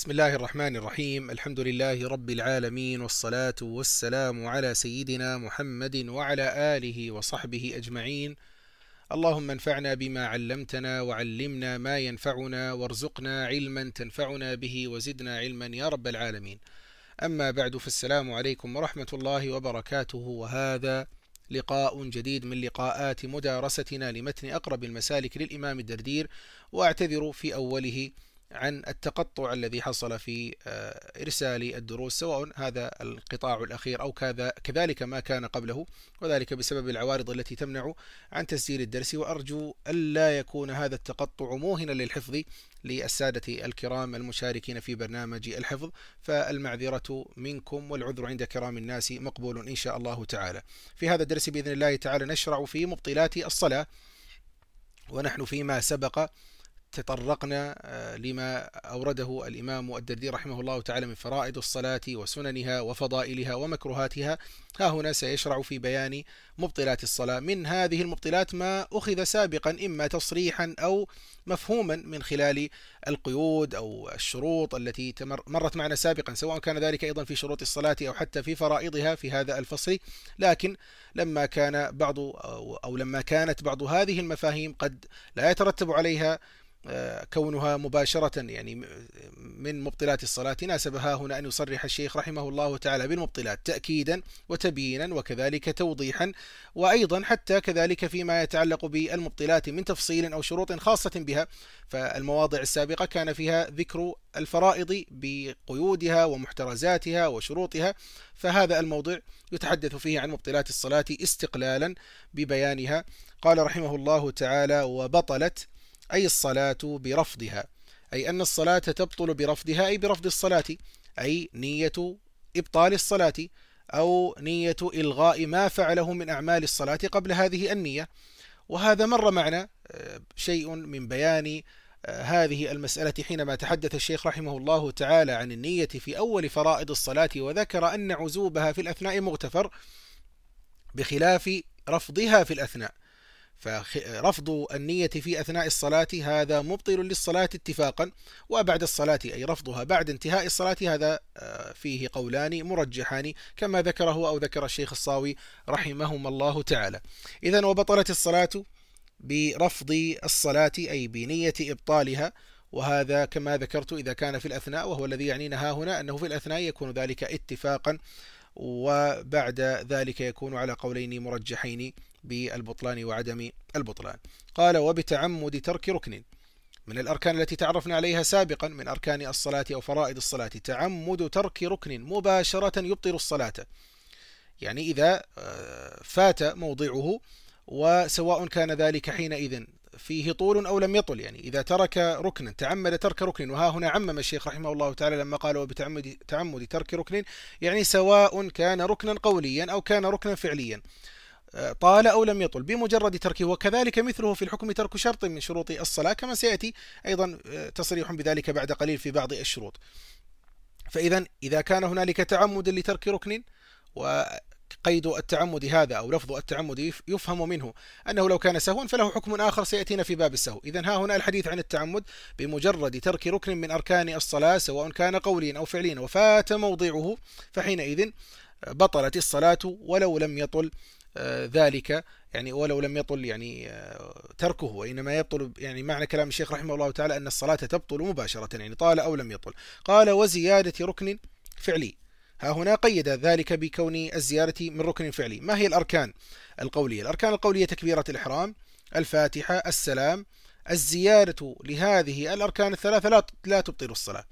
بسم الله الرحمن الرحيم الحمد لله رب العالمين والصلاة والسلام على سيدنا محمد وعلى آله وصحبه أجمعين اللهم انفعنا بما علمتنا وعلمنا ما ينفعنا وارزقنا علما تنفعنا به وزدنا علما يا رب العالمين أما بعد فالسلام عليكم ورحمة الله وبركاته وهذا لقاء جديد من لقاءات مدارستنا لمتن أقرب المسالك للإمام الدردير وأعتذر في أوله عن التقطع الذي حصل في آه، إرسال الدروس سواء هذا القطاع الأخير أو كذلك ما كان قبله وذلك بسبب العوارض التي تمنع عن تسجيل الدرس. وأرجو ألا يكون هذا التقطع موهنا للحفظ للسادة الكرام المشاركين في برنامج الحفظ. فالمعذرة منكم والعذر عند كرام الناس مقبول إن شاء الله تعالى. في هذا الدرس بإذن الله تعالى نشرع في مبطلات الصلاة ونحن فيما سبق تطرقنا آه، لما أورده الإمام الدردي رحمه الله تعالى من فرائض الصلاة وسننها وفضائلها ومكروهاتها. ها هنا سيشرع في بيان مبطلات الصلاة. من هذه المبطلات ما أخذ سابقا إما تصريحا أو مفهوما من خلال القيود أو الشروط التي مرت معنا سابقا سواء كان ذلك أيضا في شروط الصلاة أو حتى في فرائضها في هذا الفصل. لكن لما كان بعض أو لما كانت بعض هذه المفاهيم قد لا يترتب عليها كونها مباشرة يعني من مبطلات الصلاة ناسبها هنا أن يصرح الشيخ رحمه الله تعالى بالمبطلات تأكيدا وتبيينا وكذلك توضيحا وأيضا حتى كذلك فيما يتعلق بالمبطلات من تفصيل أو شروط خاصة بها فالمواضع السابقة كان فيها ذكر الفرائض بقيودها ومحترزاتها وشروطها فهذا الموضع يتحدث فيه عن مبطلات الصلاة استقلالا ببيانها. قال رحمه الله تعالى وبطلت أي الصلاة برفضها. أي أن الصلاة تبطل برفضها أي برفض الصلاة. أي نية إبطال الصلاة أو نية إلغاء ما فعله من أعمال الصلاة قبل هذه النية. وهذا مر معنا آه، شيء من بيان آه، هذه المسألة حينما تحدث الشيخ رحمه الله تعالى عن النية في أول فرائض الصلاة وذكر أن عزوبها في الأثناء مغتفر بخلاف رفضها في الأثناء. فرفض النية في أثناء الصلاة هذا مبطل للصلاة اتفاقا. وبعد الصلاة أي رفضها بعد انتهاء الصلاة هذا آه، فيه قولان مرجحان كما ذكره أو ذكر الشيخ الصاوي رحمهما الله تعالى. إذا وبطلت الصلاة برفض الصلاة أي بنية إبطالها. وهذا كما ذكرت إذا كان في الأثناء وهو الذي يعنينا ها هنا أنه في الأثناء يكون ذلك اتفاقا. وبعد ذلك يكون على قولين مرجحين. بالبطلان وعدم البطلان. قال وبتعمد ترك ركن. من الأركان التي تعرفنا عليها سابقا من أركان الصلاة أو فرائض الصلاة تعمد ترك ركن مباشرة يبطل الصلاة. يعني إذا آه، فات موضعه وسواء كان ذلك حينئذ فيه طول أو لم يطل. يعني إذا ترك ركنا تعمد ترك ركن. وها هنا عمم الشيخ رحمه الله تعالى لما قال وبتعمد تعمد ترك ركن. يعني سواء كان ركنا قوليا أو كان ركنا فعليا. طال أو لم يطل بمجرد تركه وكذلك مثله في الحكم ترك شرط من شروط الصلاة كما سيأتي أيضا آه، تصريح بذلك بعد قليل في بعض الشروط. فإذا إذا كان هنالك تعمد لترك ركن وقيد التعمد هذا أو لفظ التعمد يفهم منه أنه لو كان سهوا فله حكم آخر سيأتينا في باب السهو. إذا ها هنا الحديث عن التعمد بمجرد ترك ركن من أركان الصلاة سواء كان قوليا أو فعليا. وفات موضعه فحينئذ بطلت الصلاة ولو لم يطل. ذلك يعني ولو لم يطل يعني آه، تركه وإنما يبطل يعني معنى كلام الشيخ رحمه الله تعالى أن الصلاة تبطل مباشرة يعني طال أو لم يطل. قال وزيادة ركن فعلي. ها هنا قيد ذلك بكون الزيارة من ركن فعلي. ما هي الأركان القولية؟ الأركان القولية تكبيرة الإحرام الفاتحة السلام. الزيادة لهذه الأركان الثلاثة لا لا تبطل الصلاة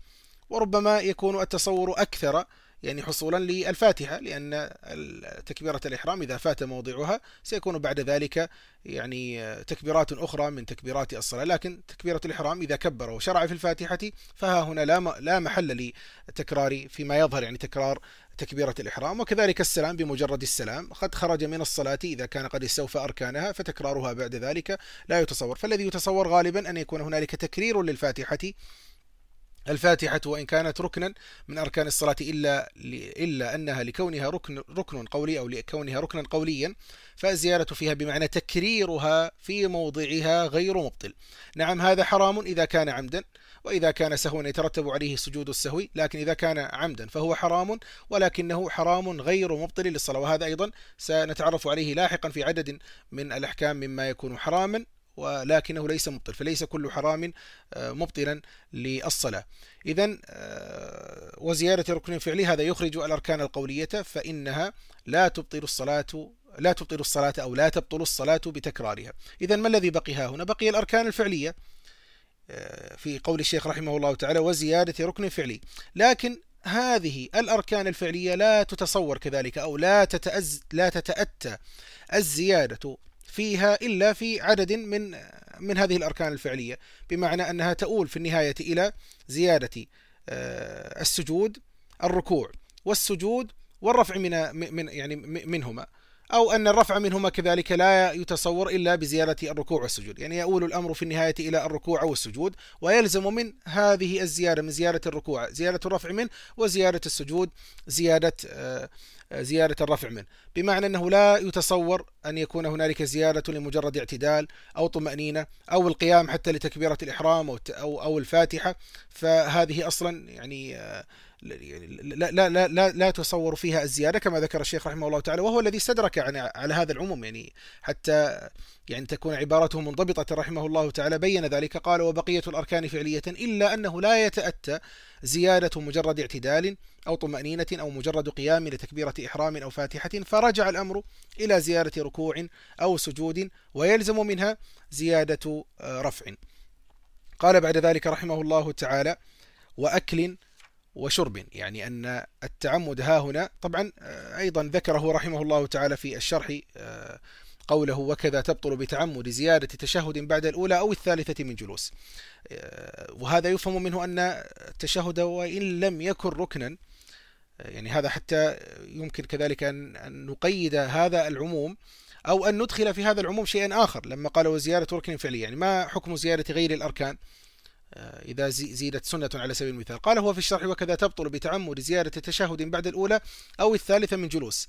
وربما يكون التصور أكثر يعني حصولا للفاتحة لأن تكبيرة الإحرام إذا فات موضعها سيكون بعد ذلك يعني تكبيرات أخرى من تكبيرات الصلاة. لكن تكبيرة الإحرام إذا كبر وشرع في الفاتحة فها هنا لا لا محل لتكرار فيما يظهر يعني تكرار تكبيرة الإحرام. وكذلك السلام بمجرد السلام قد خرج من الصلاة إذا كان قد استوفى أركانها فتكرارها بعد ذلك لا يتصور. فالذي يتصور غالبا أن يكون هنالك تكرير للفاتحة الفاتحة وإن كانت ركنا من أركان الصلاة إلا إلا أنها لكونها ركن ركن قولي أو لكونها ركنا قوليا فالزيارة فيها بمعنى تكريرها في موضعها غير مبطل. نعم هذا حرام إذا كان عمدا وإذا كان سهوا يترتب عليه سجود السهو لكن إذا كان عمدا فهو حرام ولكنه حرام غير مبطل للصلاة. وهذا أيضا سنتعرف عليه لاحقا في عدد من الأحكام مما يكون حراما. ولكنه ليس مبطل فليس كل حرام آه، مبطلا للصلاة. إذا آه، وزيادة ركن فعلي هذا يخرج الأركان القولية فإنها لا تبطل الصلاة لا تبطل الصلاة أو لا تبطل الصلاة بتكرارها. إذا ما الذي بقي؟ ها هنا بقي الأركان الفعلية آه، في قول الشيخ رحمه الله تعالى وزيادة ركن فعلي. لكن هذه الأركان الفعلية لا تتصور كذلك أو لا تتأز لا تتأتى الزيادة فيها إلا في عدد من من هذه الأركان الفعلية بمعنى أنها تؤول في النهاية إلى زيادة آه، السجود الركوع والسجود والرفع من من يعني منهما أو أن الرفع منهما كذلك لا يتصور إلا بزيادة الركوع والسجود. يعني يؤول الأمر في النهاية إلى الركوع والسجود ويلزم من هذه الزيادة من زيادة الركوع زيادة الرفع منه وزيادة السجود زيادة آه، زيادة الرفع منه. بمعنى أنه لا يتصور أن يكون هنالك زيادة لمجرد اعتدال أو طمأنينة أو القيام حتى لتكبيرة الإحرام أو أو الفاتحة. فهذه أصلا يعني آه، لا لا لا لا, لا تصور فيها الزيادة كما ذكر الشيخ رحمه الله تعالى. وهو الذي استدرك يعني على هذا العموم. يعني حتى يعني تكون عبارته منضبطة رحمه الله تعالى بين ذلك قال وبقية الأركان فعلية إلا أنه لا يتأتى زيادة مجرد اعتدال أو طمأنينة أو مجرد قيام لتكبيرة إحرام أو فاتحة فرجع الأمر إلى زيادة ركوع أو سجود ويلزم منها زيادة آه، رفع. قال بعد ذلك رحمه الله تعالى وأكل وشرب يعني أن التعمد ها هنا. طبعا آه، أيضا ذكره رحمه الله تعالى في الشرح آه، قوله وكذا تبطل بتعمد زيادة تشهد بعد الأولى أو الثالثة من جلوس. وهذا يفهم منه أن التشهد وإن لم يكن ركنا يعني هذا حتى يمكن كذلك أن نقيد هذا العموم أو أن ندخل في هذا العموم شيئا آخر لما قال وزيادة ركن فعلي يعني ما حكم زيادة غير الأركان؟ آه، إذا زيدت سنة على سبيل المثال. قال هو في الشرح وكذا تبطل بتعمد زيادة تشهد بعد الأولى أو الثالثة من جلوس.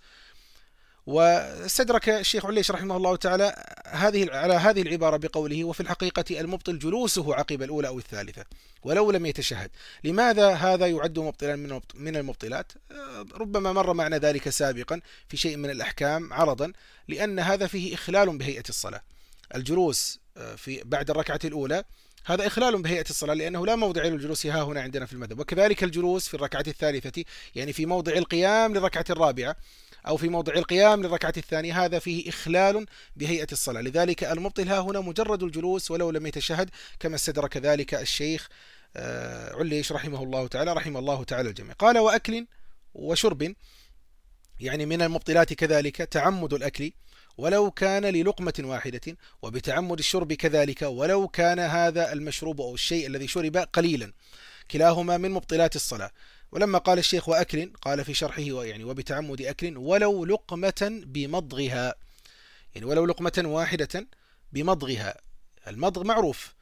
واستدرك الشيخ عليش رحمه الله تعالى هذه على هذه العبارة بقوله وفي الحقيقة المبطل جلوسه عقب الأولى أو الثالثة ولو لم يتشهد. لماذا هذا يعد مبطلا من المبطلات؟ آه، ربما مر معنا ذلك سابقا في شيء من الأحكام عرضا لأن هذا فيه إخلال بهيئة الصلاة. الجلوس آه، في بعد الركعة الأولى هذا إخلال بهيئة الصلاة لأنه لا موضع للجلوس ها هنا عندنا في المذهب. وكذلك الجلوس في الركعة الثالثة يعني في موضع القيام للركعة الرابعة. أو في موضع القيام للركعة الثانية. هذا فيه إخلال بهيئة الصلاة. لذلك المبطل ها هنا مجرد الجلوس ولو لم يتشهد كما استدرك ذلك الشيخ آه، عليش رحمه الله تعالى رحم الله تعالى الجميع. قال وأكل وشرب يعني من المبطلات كذلك تعمد الأكل ولو كان للقمة واحدة وبتعمد الشرب كذلك ولو كان هذا المشروب أو الشيء الذي شرب قليلا. كلاهما من مبطلات الصلاة. ولما قال الشيخ وأكل قال في شرحه يعني وبتعمد أكل ولو لقمة بمضغها. يعني ولو لقمة واحدة بمضغها. المضغ معروف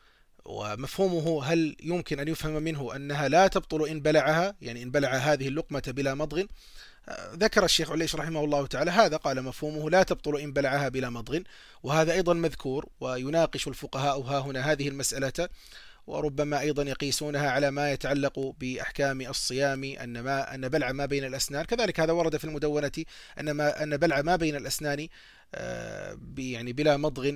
ومفهومه هل يمكن أن يفهم منه أنها لا تبطل إن بلعها؟ يعني إن بلع هذه اللقمة بلا مضغ. ذكر الشيخ عليش رحمه الله تعالى هذا قال مفهومه لا تبطل إن بلعها بلا مضغ. وهذا أيضا مذكور ويناقش الفقهاء ها هنا هذه المسألة. وربما أيضا يقيسونها على ما يتعلق بأحكام الصيام أن ما أن بلع ما بين الأسنان. كذلك هذا ورد في المدونة أن ما أن بلع ما بين الأسنان آه، يعني بلا مضغ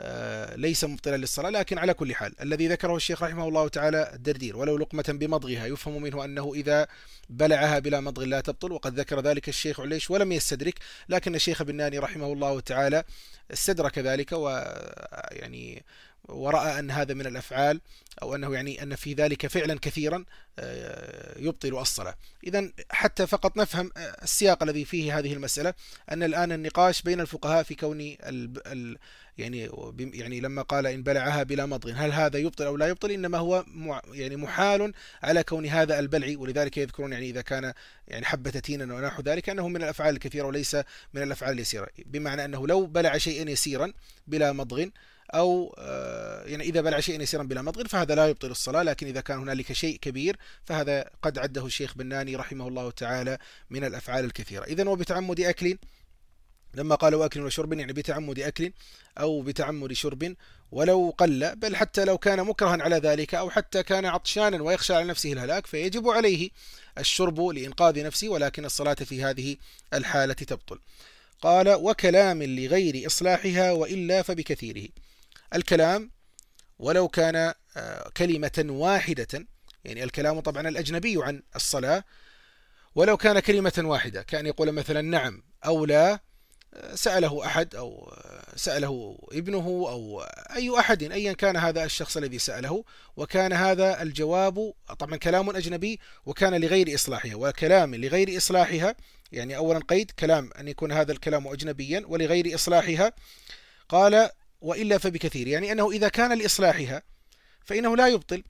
آه، ليس مبطلا للصلاة. لكن على كل حال الذي ذكره الشيخ رحمه الله تعالى الدردير ولو لقمة بمضغها يفهم منه أنه إذا بلعها بلا مضغ لا تبطل وقد ذكر ذلك الشيخ عليش ولم يستدرك. لكن الشيخ بناني رحمه الله تعالى استدرك ذلك ويعني ورأى أن هذا من الأفعال أو أنه يعني أن في ذلك فعلا كثيرا آه، يبطل الصلاة. إذا حتى فقط نفهم آه، السياق الذي فيه هذه المسألة أن الآن النقاش بين الفقهاء في كون ال يعني يعني لما قال إن بلعها بلا مضغ هل هذا يبطل أو لا يبطل؟ إنما هو يعني محال على كون هذا البلع ولذلك يذكرون يعني إذا كان يعني حبة تين ونحو ذلك أنه من الأفعال الكثيرة وليس من الأفعال اليسيرة. بمعنى أنه لو بلع شيئا يسيرا بلا مضغ أو آه، يعني إذا بلع شيئا يسيرا بلا مضغ فهذا لا يبطل الصلاة. لكن إذا كان هنالك شيء كبير فهذا قد عده الشيخ بناني رحمه الله تعالى من الأفعال الكثيرة. إذا وبتعمد أكل لما قال وأكل وشرب يعني بتعمد أكل أو بتعمد شرب ولو قل بل حتى لو كان مكرها على ذلك أو حتى كان عطشانا ويخشى على نفسه الهلاك فيجب عليه الشرب لإنقاذ نفسه ولكن الصلاة في هذه الحالة تبطل. قال وكلام لغير إصلاحها وإلا فبكثيره. الكلام ولو كان آه، كلمة واحدة يعني الكلام طبعا الأجنبي عن الصلاة ولو كان كلمة واحدة كان يقول مثلا نعم أو لا سأله أحد أو سأله ابنه أو أي أحد أيا كان هذا الشخص الذي سأله وكان هذا الجواب طبعا كلام أجنبي وكان لغير إصلاحها وكلام لغير إصلاحها يعني أولا قيد كلام أن يكون هذا الكلام أجنبيا ولغير إصلاحها قال وإلا فبكثير. يعني أنه إذا كان لإصلاحها فإنه لا يبطل.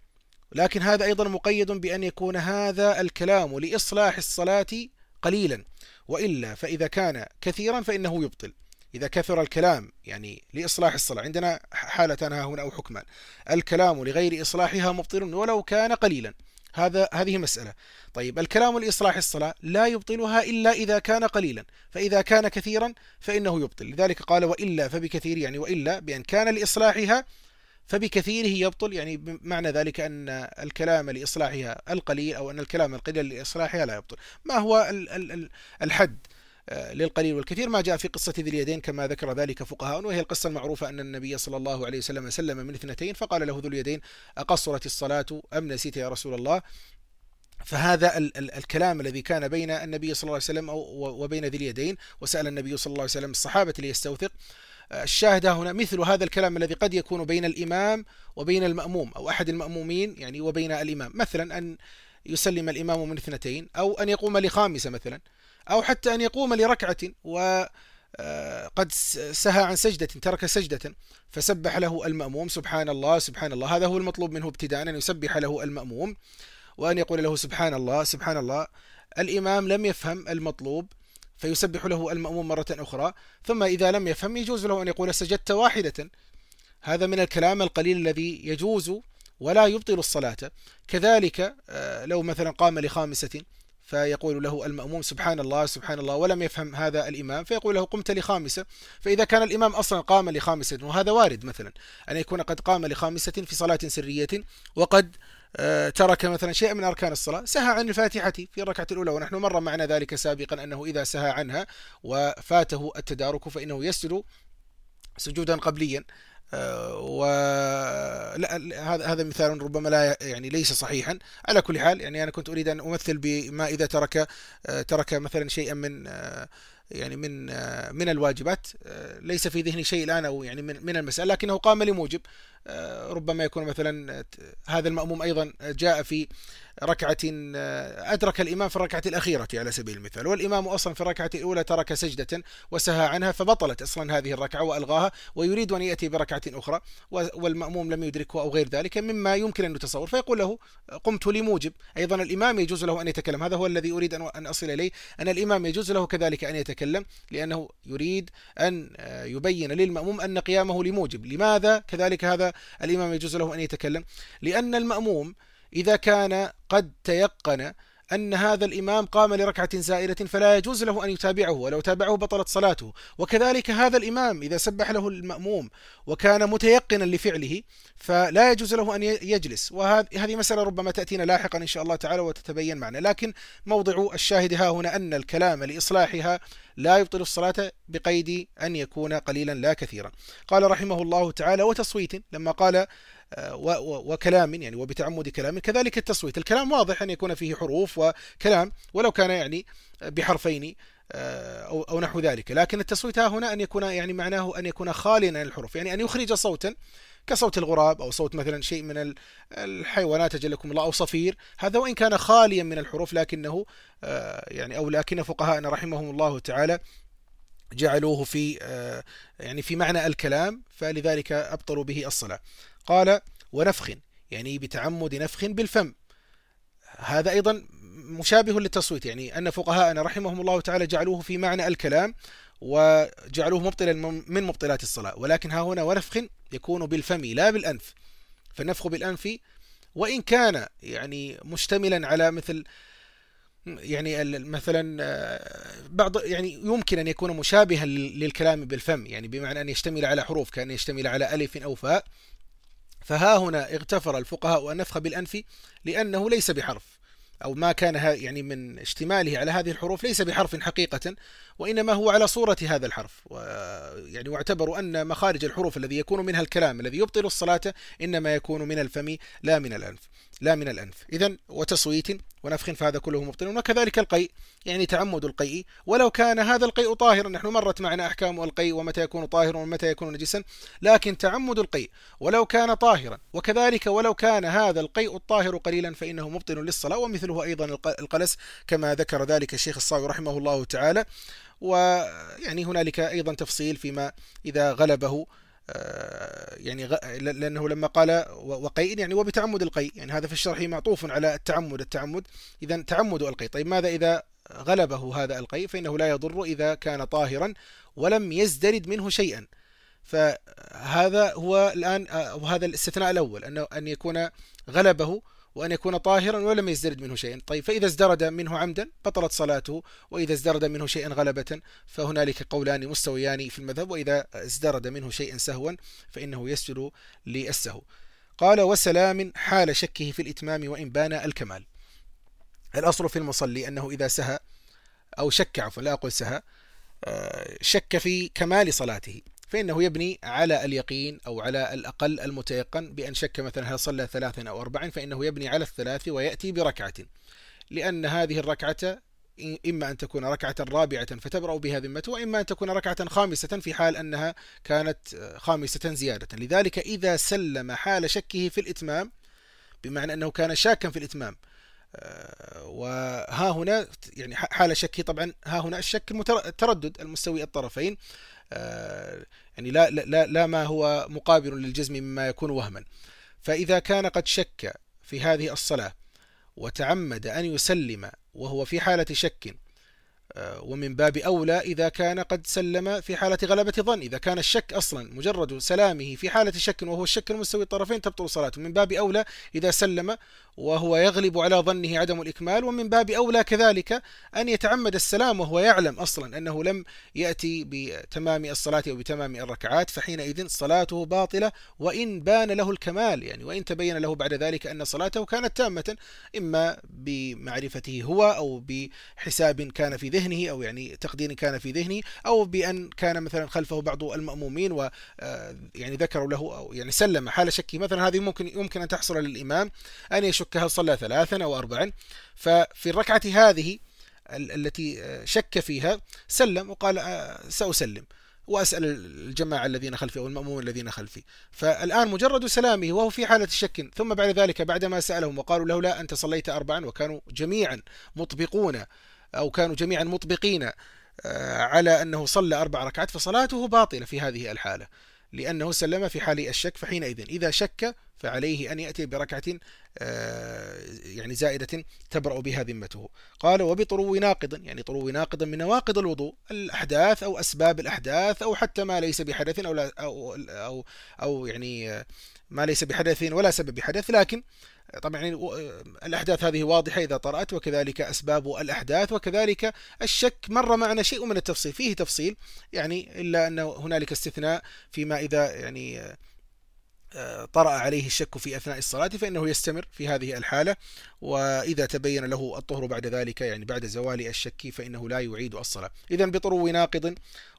لكن هذا أيضا مقيد بأن يكون هذا الكلام لإصلاح الصلاة قليلا. وإلا فإذا كان كثيرا فإنه يبطل. إذا كثر الكلام يعني لإصلاح الصلاة. عندنا حالتان ها هنا أو حكمان. الكلام لغير إصلاحها مبطل ولو كان قليلا. هذا هذه مسألة. طيب الكلام لإصلاح الصلاة لا يبطلها إلا إذا كان قليلا فإذا كان كثيرا فإنه يبطل. لذلك قال وإلا فبكثير يعني وإلا بأن كان لإصلاحها فبكثيره يبطل يعني بمعنى ذلك أن الكلام لإصلاحها القليل أو أن الكلام القليل لإصلاحها لا يبطل. ما هو الحد؟ للقليل والكثير. ما جاء في قصة ذي اليدين كما ذكر ذلك فقهاء وهي القصة المعروفة أن النبي صلى الله عليه وسلم سلم من اثنتين فقال له ذو اليدين أقصرت الصلاة أم نسيت يا رسول الله؟ فهذا ال ال الكلام الذي كان بين النبي صلى الله عليه وسلم وبين ذي اليدين وسأل النبي صلى الله عليه وسلم الصحابة ليستوثق. الشاهد هنا مثل هذا الكلام الذي قد يكون بين الإمام وبين المأموم أو أحد المأمومين يعني وبين الإمام. مثلا أن يسلم الإمام من اثنتين أو أن يقوم لخامسة مثلا. أو حتى أن يقوم لركعة و آه، سهى عن سجدة ترك سجدة فسبح له المأموم سبحان الله سبحان الله. هذا هو المطلوب منه ابتداء أن يسبح له المأموم وأن يقول له سبحان الله سبحان الله. الإمام لم يفهم المطلوب فيسبح له المأموم مرة أخرى. ثم إذا لم يفهم يجوز له أن يقول سجدت واحدة. هذا من الكلام القليل الذي يجوز ولا يبطل الصلاة. كذلك آه، لو مثلا قام لخامسة فيقول له المأموم سبحان الله سبحان الله ولم يفهم هذا الإمام فيقول له قمت لخامسة. فإذا كان الإمام أصلا قام لخامسة وهذا وارد مثلا أن يكون قد قام لخامسة في صلاة سرية وقد آه، ترك مثلا شيء من أركان الصلاة سهى عن الفاتحة في الركعة الأولى ونحن مر معنا ذلك سابقا أنه إذا سهى عنها وفاته التدارك فإنه يسجد سجودا قبليا. و لا هذا هذا مثال ربما لا يعني ليس صحيحا. على كل حال يعني أنا كنت أريد أن أمثل بما إذا ترك ترك مثلا شيئا من يعني من من الواجبات. ليس في ذهني شيء الآن أو يعني من من المسألة لكنه قام لموجب. ربما يكون مثلا هذا المأموم أيضا جاء في ركعة آه، أدرك الإمام في الركعة الأخيرة على سبيل المثال والإمام أصلا في الركعة الأولى ترك سجدة وسهى عنها فبطلت أصلا هذه الركعة وألغاها ويريد أن يأتي بركعة أخرى والمأموم لم يدركه أو غير ذلك مما يمكن أن يتصور. فيقول له قمت لموجب. أيضا الإمام يجوز له أن يتكلم. هذا هو الذي أريد أن أصل إليه. أن الإمام يجوز له كذلك أن يتكلم لأنه يريد أن آه، يبين للمأموم أن قيامه لموجب. لماذا كذلك هذا الإمام يجوز له أن يتكلم؟ لأن المأموم إذا كان قد تيقن أن هذا الإمام قام لركعة زائدة فلا يجوز له أن يتابعه ولو تابعه بطلت صلاته. وكذلك هذا الإمام إذا سبح له المأموم وكان متيقنا لفعله فلا يجوز له أن يجلس. وهذه مسألة ربما تأتينا لاحقا إن شاء الله تعالى وتتبين معنا. لكن موضع الشاهد ها هنا أن الكلام لإصلاحها لا يبطل الصلاة بقيد أن يكون قليلا لا كثيرا. قال رحمه الله تعالى وتصويت لما قال وكلام يعني وبتعمد كلام. كذلك التصويت. الكلام واضح أن يكون فيه حروف وكلام ولو كان يعني بحرفين آه، أو, نحو ذلك. لكن التصويت ها هنا أن يكون يعني معناه أن يكون خاليا عن الحروف. يعني أن يخرج صوتا كصوت الغراب أو صوت مثلا شيء من الحيوانات أجلكم الله أو صفير. هذا وإن كان خاليا من الحروف لكنه آه، يعني أو لكن فقهاءنا رحمهم الله تعالى جعلوه في آه، يعني في معنى الكلام فلذلك أبطلوا به الصلاة. قال ونفخ يعني بتعمد نفخ بالفم. هذا أيضا مشابه للتصويت يعني أن فقهاءنا رحمهم الله تعالى جعلوه في معنى الكلام وجعلوه مبطلا من مبطلات الصلاة. ولكن ها هنا ونفخ يكون بالفم لا بالأنف. فالنفخ بالأنف وإن كان يعني مشتملا على مثل يعني مثلا بعض يعني يمكن أن يكون مشابها للكلام بالفم يعني بمعنى أن يشتمل على حروف كأن يشتمل على ألف أو فاء. فها هنا اغتفر الفقهاء النفخ بالأنف لأنه ليس بحرف أو ما كان يعني من اشتماله على هذه الحروف ليس بحرف حقيقة وإنما هو على صورة هذا الحرف. يعني واعتبروا أن مخارج الحروف الذي يكون منها الكلام الذي يبطل الصلاة إنما يكون من الفم لا من الأنف. لا من الأنف. إذا وتصويت ونفخ فهذا كله مبطل وكذلك القيء يعني تعمد القيء. ولو كان هذا القيء طاهرا نحن مرت معنا أحكام القيء ومتى يكون طاهرا ومتى يكون نجسا لكن تعمد القيء. ولو كان طاهرا وكذلك ولو كان هذا القيء الطاهر قليلا فإنه مبطل للصلاة. ومثله أيضا القلس كما ذكر ذلك الشيخ الصاوي رحمه الله تعالى. ويعني هنالك أيضا تفصيل فيما إذا غلبه آه، يعني لأنه لما قال وقيء يعني وبتعمد القيء يعني هذا في الشرح معطوف على التعمد التعمد. إذا تعمد القيء طيب ماذا إذا غلبه هذا القيء فإنه لا يضر إذا كان طاهرا ولم يزدرد منه شيئا. فهذا هو الآن آه، وهذا الاستثناء الأول أنه أن يكون غلبه وأن يكون طاهرا ولم يزدرد منه شيئا طيب فإذا ازدرد منه عمدا بطلت صلاته وإذا ازدرد منه شيئا غلبة فهنالك قولان مستويان في المذهب وإذا ازدرد منه شيئا سهوا فإنه يسجد للسهو. قال وسلام حال شكه في الإتمام وإن بان الكمال. الأصل في المصلي أنه إذا سهى أو شك عفوا لا أقول سهى آه، شك في كمال صلاته. فإنه يبني على اليقين أو على الأقل المتيقن بأن شك مثلا هل صلى ثلاثا أو أربعا فإنه يبني على الثلاث ويأتي بركعة. لأن هذه الركعة إما أن تكون ركعة رابعة فتبرأ بها ذمته وإما أن تكون ركعة خامسة في حال أنها كانت خامسة زيادة. لذلك إذا سلم حال شكه في الإتمام بمعنى أنه كان شاكا في الإتمام آه، وها هنا يعني حال شكه طبعا ها هنا الشك التردد المستوي الطرفين آه، يعني لا, لا, لا ما هو مقابل للجزم مما يكون وهما. فإذا كان قد شك في هذه الصلاة وتعمد أن يسلم وهو في حالة شك آه، ومن باب أولى إذا كان قد سلم في حالة غلبة ظن إذا كان الشك أصلا مجرد سلامه في حالة شك وهو الشك المستوي الطرفين تبطل صلاته. من باب أولى إذا سلم وهو يغلب على ظنه عدم الإكمال ومن باب أولى كذلك أن يتعمد السلام وهو يعلم أصلا أنه لم يأتي بتمام الصلاة أو بتمام الركعات فحينئذ صلاته باطلة وإن بان له الكمال يعني وإن تبين له بعد ذلك أن صلاته كانت تامة إما بمعرفته هو أو بحساب كان في ذهنه أو يعني تقدير كان في ذهنه أو بأن كان مثلا خلفه بعض المأمومين و آه، يعني ذكروا له أو يعني سلم حال شكه مثلا هذه ممكن يمكن أن تحصل للإمام أن يشك يشك هل صلى ثلاثا أو أربعا ففي الركعة هذه التي شك فيها سلم وقال آه، سأسلم وأسأل الجماعة الذين خلفي أو المأموم الذين خلفي. فالآن مجرد سلامه وهو في حالة شك ثم بعد ذلك بعدما سألهم وقالوا له لا أنت صليت أربعا وكانوا جميعا مطبقون أو كانوا جميعا مطبقين آه، على أنه صلى أربع ركعات فصلاته باطلة في هذه الحالة لأنه سلم في حال الشك فحينئذ. إذا شك فعليه أن يأتي بركعة آه، يعني زائدة تبرأ بها ذمته. قال وبطرو ناقض. يعني طرو ناقض من نواقض الوضوء الأحداث أو أسباب الأحداث أو حتى ما ليس بحدث أو, لا أو, أو, أو يعني ما ليس بحدث ولا سبب بحدث. لكن طبعا يعني الأحداث هذه واضحة إذا طرأت وكذلك أسباب الأحداث وكذلك الشك مر معنا شيء من التفصيل. فيه تفصيل يعني إلا أن هنالك استثناء فيما إذا يعني طرأ عليه الشك في أثناء الصلاة فإنه يستمر في هذه الحالة وإذا تبين له الطهر بعد ذلك يعني بعد زوال الشك فإنه لا يعيد الصلاة. إذا بطرو ناقض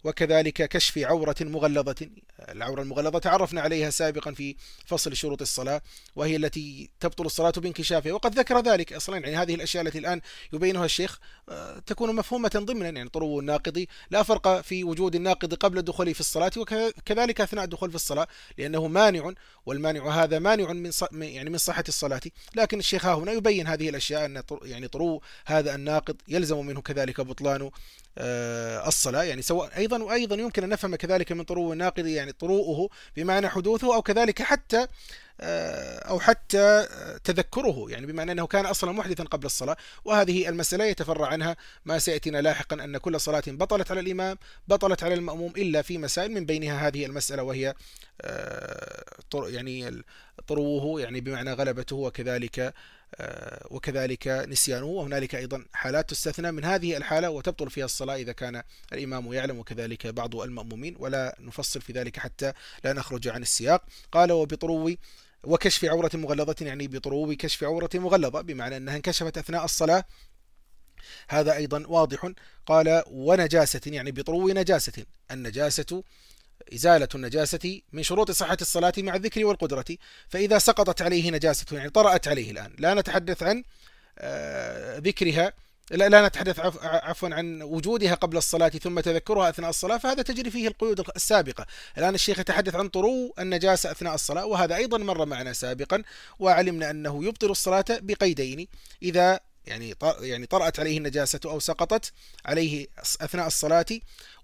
وكذلك كشف عورة مغلظة. العورة المغلظة تعرفنا عليها سابقا في فصل شروط الصلاة وهي التي تبطل الصلاة بانكشافها. وقد ذكر ذلك أصلا يعني هذه الأشياء التي الآن يبينها الشيخ آه، تكون مفهومة ضمنا يعني طرو الناقض. لا فرق في وجود الناقض قبل الدخول في الصلاة وكذلك أثناء الدخول في الصلاة لأنه مانع والمانع هذا مانع من يعني من صحة الصلاة. لكن الشيخ ها هنا يبين هذه الأشياء أن يعني طرو هذا الناقض يلزم منه كذلك بطلان الصلاة. يعني سواء أيضا وأيضا يمكن أن نفهم كذلك من طرو الناقض يعني طروؤه بمعنى حدوثه أو كذلك حتى آه، أو حتى تذكره يعني بمعنى أنه كان أصلا محدثا قبل الصلاة. وهذه المسألة يتفرع عنها ما سيأتينا لاحقا أن كل صلاة بطلت على الإمام بطلت على المأموم إلا في مسائل من بينها هذه المسألة وهي آه، يعني طروه يعني بمعنى غلبته وكذلك آه، وكذلك نسيانه. وهنالك أيضا حالات تستثنى من هذه الحالة وتبطل فيها الصلاة إذا كان الإمام يعلم وكذلك بعض المأمومين ولا نفصل في ذلك حتى لا نخرج عن السياق. قال وبطرو وكشف عورة مغلظة يعني بطرو كشف عورة مغلظة بمعنى أنها انكشفت أثناء الصلاة. هذا أيضا واضح. قال ونجاسة يعني بطرو نجاسة. النجاسة إزالة النجاسة من شروط صحة الصلاة مع الذكر والقدرة فإذا سقطت عليه نجاسة يعني طرأت عليه الآن. لا نتحدث عن آه، ذكرها لا, لا نتحدث عفوا عن وجودها قبل الصلاة ثم تذكرها أثناء الصلاة فهذا تجري فيه القيود السابقة. الآن الشيخ يتحدث عن طرو النجاسة أثناء الصلاة وهذا أيضا مر معنا سابقا وعلمنا أنه يبطل الصلاة بقيدين إذا يعني يعني طرأت عليه النجاسة أو سقطت عليه أثناء الصلاة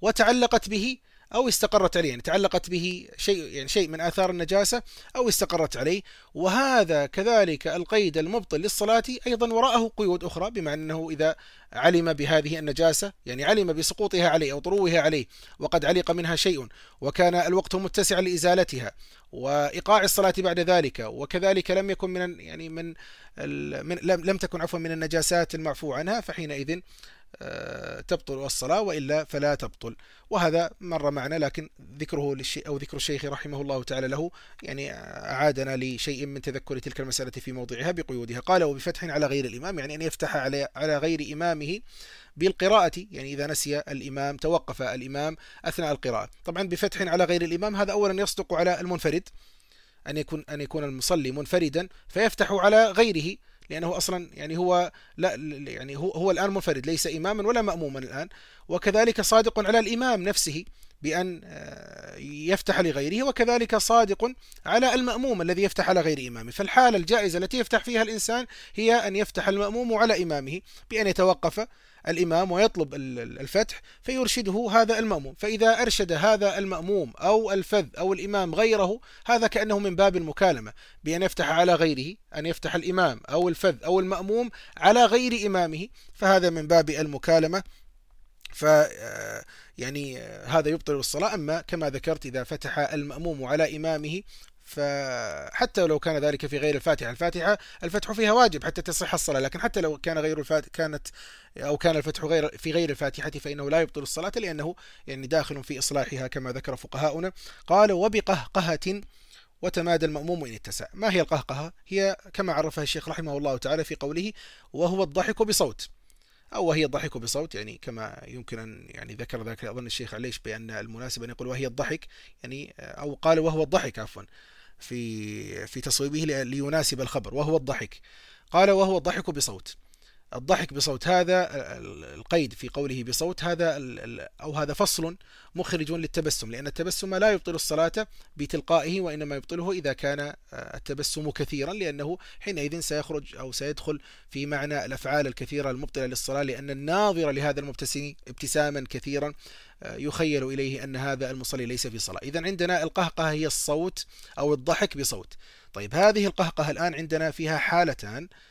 وتعلقت به أو استقرت عليه يعني تعلقت به شيء يعني شيء من آثار النجاسة أو استقرت عليه. وهذا كذلك القيد المبطل للصلاة أيضا وراءه قيود أخرى بمعنى أنه إذا علم بهذه النجاسة يعني علم بسقوطها عليه أو طروها عليه وقد علق منها شيء وكان الوقت متسعا لإزالتها وإيقاع الصلاة بعد ذلك وكذلك لم يكن من يعني من, من لم تكن عفوا من النجاسات المعفو عنها فحينئذ تبطل الصلاة وإلا فلا تبطل. وهذا مر معنا لكن ذكره للشيء أو ذكر الشيخ رحمه الله تعالى له يعني أعادنا لشيء من تذكر تلك المسألة في موضعها بقيودها. قال وبفتح على غير الإمام يعني أن يفتح على على غير إمامه بالقراءة يعني إذا نسي الإمام توقف الإمام أثناء القراءة. طبعا بفتح على غير الإمام هذا أولا يصدق على المنفرد أن يكون أن يكون المصلي منفردا فيفتح على غيره لأنه أصلا يعني هو لا يعني هو هو الآن منفرد ليس إماما ولا مأموما الآن وكذلك صادق على الإمام نفسه. بأن آه، يفتح لغيره وكذلك صادق على المأموم الذي يفتح على غير إمامه فالحالة الجائزة التي يفتح فيها الإنسان هي أن يفتح المأموم على إمامه بأن يتوقف الإمام ويطلب الفتح فيرشده هذا المأموم. فإذا أرشد هذا المأموم أو الفذ أو الإمام غيره هذا كأنه من باب المكالمة. بأن يفتح على غيره أن يفتح الإمام أو الفذ أو المأموم على غير إمامه فهذا من باب المكالمة. ف يعني هذا يبطل الصلاة. أما كما ذكرت إذا فتح المأموم على إمامه فحتى لو كان ذلك في غير الفاتحة الفاتحة الفتح فيها واجب حتى تصح الصلاة. لكن حتى لو كان غير الفاتحة كانت أو كان الفتح غير في غير الفاتحة فإنه لا يبطل الصلاة لأنه يعني داخل في إصلاحها كما ذكر فقهاؤنا. قال وبقهقهة وتمادى المأموم إن اتسع. ما هي القهقهة؟ هي كما عرفها الشيخ رحمه الله تعالى في قوله وهو الضحك بصوت. أو وهي الضحك بصوت يعني كما يمكن أن يعني ذكر ذلك أظن الشيخ عليش بأن المناسب أن يقول وهي الضحك يعني أو قال وهو الضحك عفوا في في تصويبه ليناسب الخبر وهو الضحك. قال وهو الضحك بصوت. الضحك بصوت هذا القيد في قوله بصوت هذا أو هذا فصل مخرج للتبسم لأن التبسم لا يبطل الصلاة بتلقائه وإنما يبطله إذا كان التبسم كثيرا لأنه حينئذ سيخرج أو سيدخل في معنى الأفعال الكثيرة المبطلة للصلاة لأن الناظر لهذا المبتسم ابتساما كثيرا يخيل إليه أن هذا المصلي ليس في صلاة. إذا عندنا القهقه هي الصوت أو الضحك بصوت. طيب هذه القهقه الآن عندنا فيها حالتان. آه،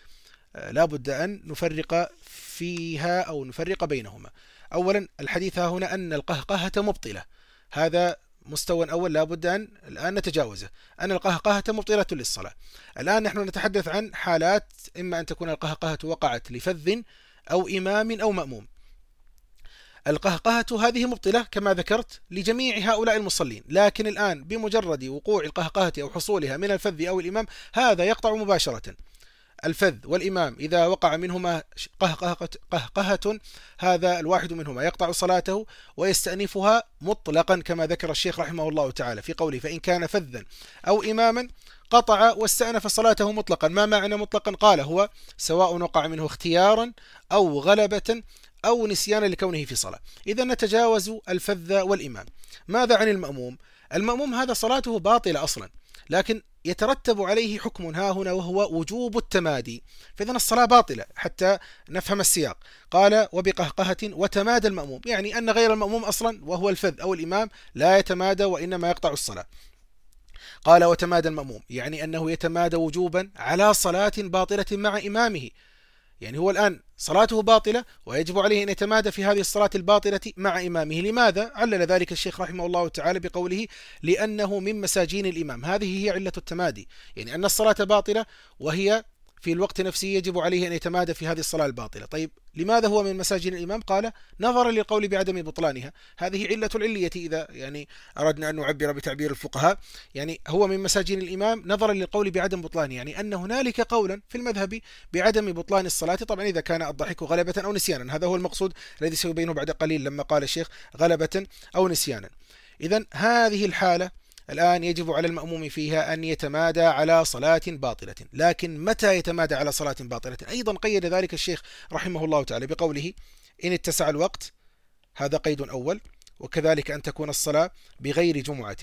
لا بد أن نفرق فيها أو نفرق بينهما. أولا الحديث ها هنا أن القهقهة مبطلة. هذا مستوى أول لا بد أن الآن نتجاوزه. أن القهقهة مبطلة للصلاة. الآن نحن نتحدث عن حالات إما أن تكون القهقهة وقعت لفذ أو إمام أو مأموم. القهقهة هذه مبطلة كما ذكرت لجميع هؤلاء المصلين. لكن الآن بمجرد وقوع القهقهة أو حصولها من الفذ أو الإمام هذا يقطع مباشرة. الفذ والإمام. إذا وقع منهما قهقهة, هذا الواحد منهما. يقطع صلاته ويستأنفها مطلقا كما ذكر الشيخ رحمه الله تعالى في قوله فإن كان فذا أو إماما قطع واستأنف صلاته مطلقا. ما معنى مطلقا؟ قال هو سواء وقع منه اختيارا أو غلبة أو نسيانا لكونه في صلاة. إذا نتجاوز الفذ والإمام. ماذا عن المأموم؟ المأموم هذا صلاته باطلة أصلا لكن يترتب عليه حكم ها هنا وهو وجوب التمادي. فإذا الصلاة باطلة حتى نفهم السياق. قال وبقهقهة وتمادى المأموم. يعني أن غير المأموم أصلا وهو الفذ أو الإمام لا يتمادى وإنما يقطع الصلاة. قال وتمادى المأموم. يعني أنه يتمادى وجوبا على صلاة باطلة مع إمامه. يعني هو الآن صلاته باطلة ويجب عليه أن يتمادى في هذه الصلاة الباطلة مع إمامه. لماذا؟ علل ذلك الشيخ رحمه الله تعالى بقوله لأنه من مساجين الإمام. هذه هي علة التمادي. يعني أن الصلاة باطلة وهي في الوقت نفسه يجب عليه أن يتمادى في هذه الصلاة الباطلة. طيب لماذا هو من مساجين الإمام؟ قال نظرا للقول بعدم بطلانها. هذه علة العلية إذا يعني أردنا أن نعبر بتعبير الفقهاء. يعني هو من مساجين الإمام نظرا للقول بعدم بطلانها يعني أن هنالك قولا في المذهب بعدم بطلان الصلاة. طبعا إذا كان الضحك غلبة أو نسيانا. هذا هو المقصود الذي سيبينه بعد قليل لما قال الشيخ غلبة أو نسيانا. إذا هذه الحالة الآن يجب على المأموم فيها أن يتمادى على صلاة باطلة. لكن متى يتمادى على صلاة باطلة؟ أيضا قيد ذلك الشيخ رحمه الله تعالى بقوله إن اتسع الوقت هذا قيد أول وكذلك أن تكون الصلاة بغير جمعة.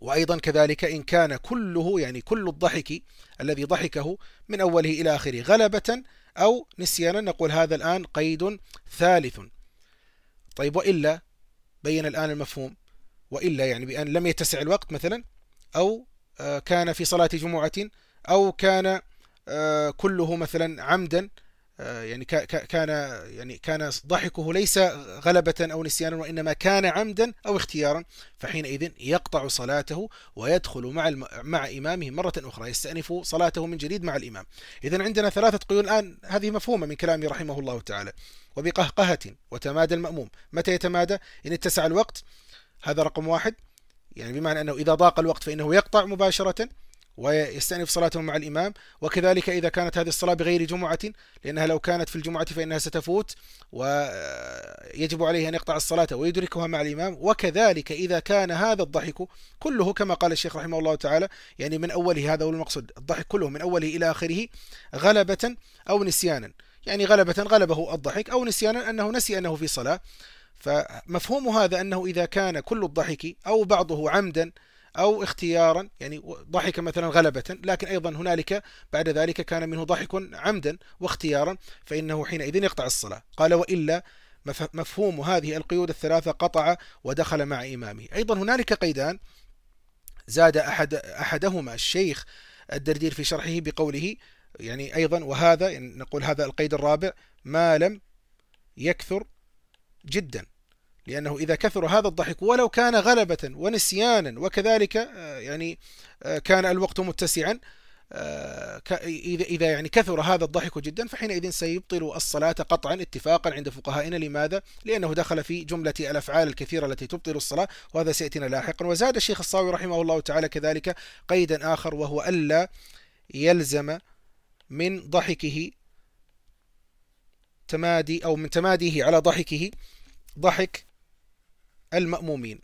وأيضا كذلك إن كان كله يعني كل الضحك الذي ضحكه من أوله إلى آخره غلبة أو نسيانا نقول هذا الآن قيد ثالث. طيب وإلا بين الآن المفهوم وإلا يعني بأن لم يتسع الوقت مثلا أو آه، كان في صلاة جمعة أو كان آه، كله مثلا عمدا آه، يعني كان يعني كان ضحكه ليس غلبة أو نسيانا وإنما كان عمدا أو اختيارا فحينئذ يقطع صلاته ويدخل مع مع إمامه مرة أخرى يستأنف صلاته من جديد مع الإمام. إذا عندنا ثلاثة قيود الآن هذه مفهومة من كلامه رحمه الله تعالى. وبقهقهة وتمادى المأموم. متى يتمادى؟ إن اتسع الوقت هذا رقم واحد. يعني بمعنى أنه إذا ضاق الوقت فإنه يقطع مباشرة ويستأنف صلاته مع الإمام. وكذلك إذا كانت هذه الصلاة بغير جمعة لأنها لو كانت في الجمعة فإنها ستفوت ويجب عليه أن يقطع الصلاة ويدركها مع الإمام. وكذلك إذا كان هذا الضحك كله كما قال الشيخ رحمه الله تعالى يعني من أوله هذا هو المقصود الضحك كله من أوله إلى آخره غلبة أو نسيانا. يعني غلبة غلبه الضحك أو نسيانا أنه نسي أنه في صلاة. فمفهوم هذا أنه إذا كان كل الضحك أو بعضه عمدا أو اختيارا يعني ضحك مثلا غلبة لكن أيضا هنالك بعد ذلك كان منه ضحك عمدا واختيارا فإنه حينئذ يقطع الصلاة. قال وإلا مفهوم هذه القيود الثلاثة قطع ودخل مع إمامه. أيضا هنالك قيدان زاد أحد أحدهما الشيخ الدردير في شرحه بقوله يعني أيضا وهذا يعني نقول هذا القيد الرابع ما لم يكثر جدا. لأنه إذا كثر هذا الضحك ولو كان غلبة ونسيانا وكذلك آه، يعني آه، كان الوقت متسعا آه، إذا يعني كثر هذا الضحك جدا فحينئذ سيبطل الصلاة قطعا اتفاقا عند فقهائنا لماذا؟ لأنه دخل في جملة الأفعال الكثيرة التي تبطل الصلاة وهذا سيأتينا لاحقا وزاد الشيخ الصاوي رحمه الله تعالى كذلك قيدا آخر وهو ألا يلزم من ضحكه تمادي أو من تماديه على ضحكه ضحك المأمومين.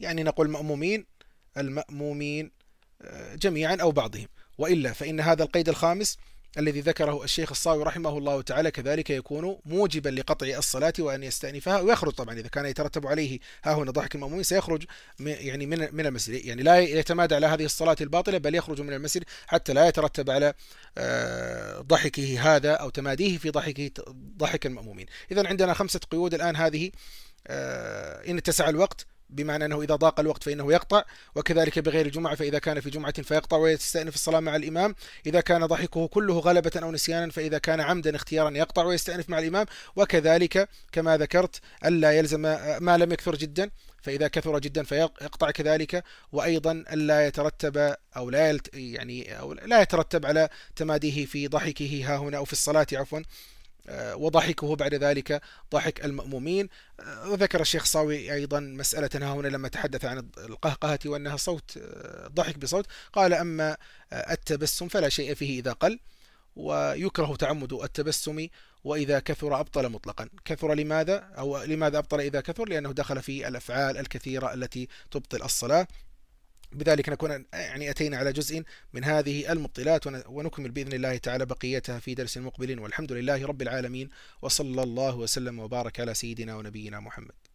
يعني نقول المأمومين المأمومين آه، جميعا أو بعضهم. وإلا فإن هذا القيد الخامس الذي ذكره الشيخ الصاوي رحمه الله تعالى كذلك يكون موجبا لقطع الصلاة وأن يستأنفها ويخرج طبعا. إذا كان يترتب عليه ها هنا ضحك المأمومين سيخرج يعني من من المسجد. يعني لا يتمادى على هذه الصلاة الباطلة بل يخرج من المسجد حتى لا يترتب على آه، ضحكه هذا أو تماديه في ضحكه ضحك المأمومين. إذا عندنا خمسة قيود الآن هذه إن اتسع الوقت بمعنى أنه إذا ضاق الوقت فإنه يقطع وكذلك بغير الجمعة فإذا كان في جمعة فيقطع ويستأنف الصلاة مع الإمام. إذا كان ضحكه كله غلبة أو نسيانا فإذا كان عمدا اختيارا يقطع ويستأنف مع الإمام. وكذلك كما ذكرت ألا يلزم ما لم يكثر جدا فإذا كثر جدا فيقطع كذلك. وأيضا ألا يترتب أو لا يعني أو لا يترتب على تماديه في ضحكه ها هنا أو في الصلاة عفوا. آه، وضحكه بعد ذلك ضحك المأمومين. آه، وذكر الشيخ صاوي أيضا مسألة هنا لما تحدث عن القهقهة وأنها صوت آه، ضحك بصوت قال أما التبسم فلا شيء فيه إذا قل ويكره تعمد التبسم وإذا كثر أبطل مطلقا. كثر لماذا؟ أو لماذا أبطل إذا كثر؟ لأنه دخل في الأفعال الكثيرة التي تبطل الصلاة. بذلك نكون يعني أتينا على جزء من هذه المبطلات ونكمل بإذن الله تعالى بقيتها في درس مقبل والحمد لله رب العالمين وصلى الله وسلم وبارك على سيدنا ونبينا محمد.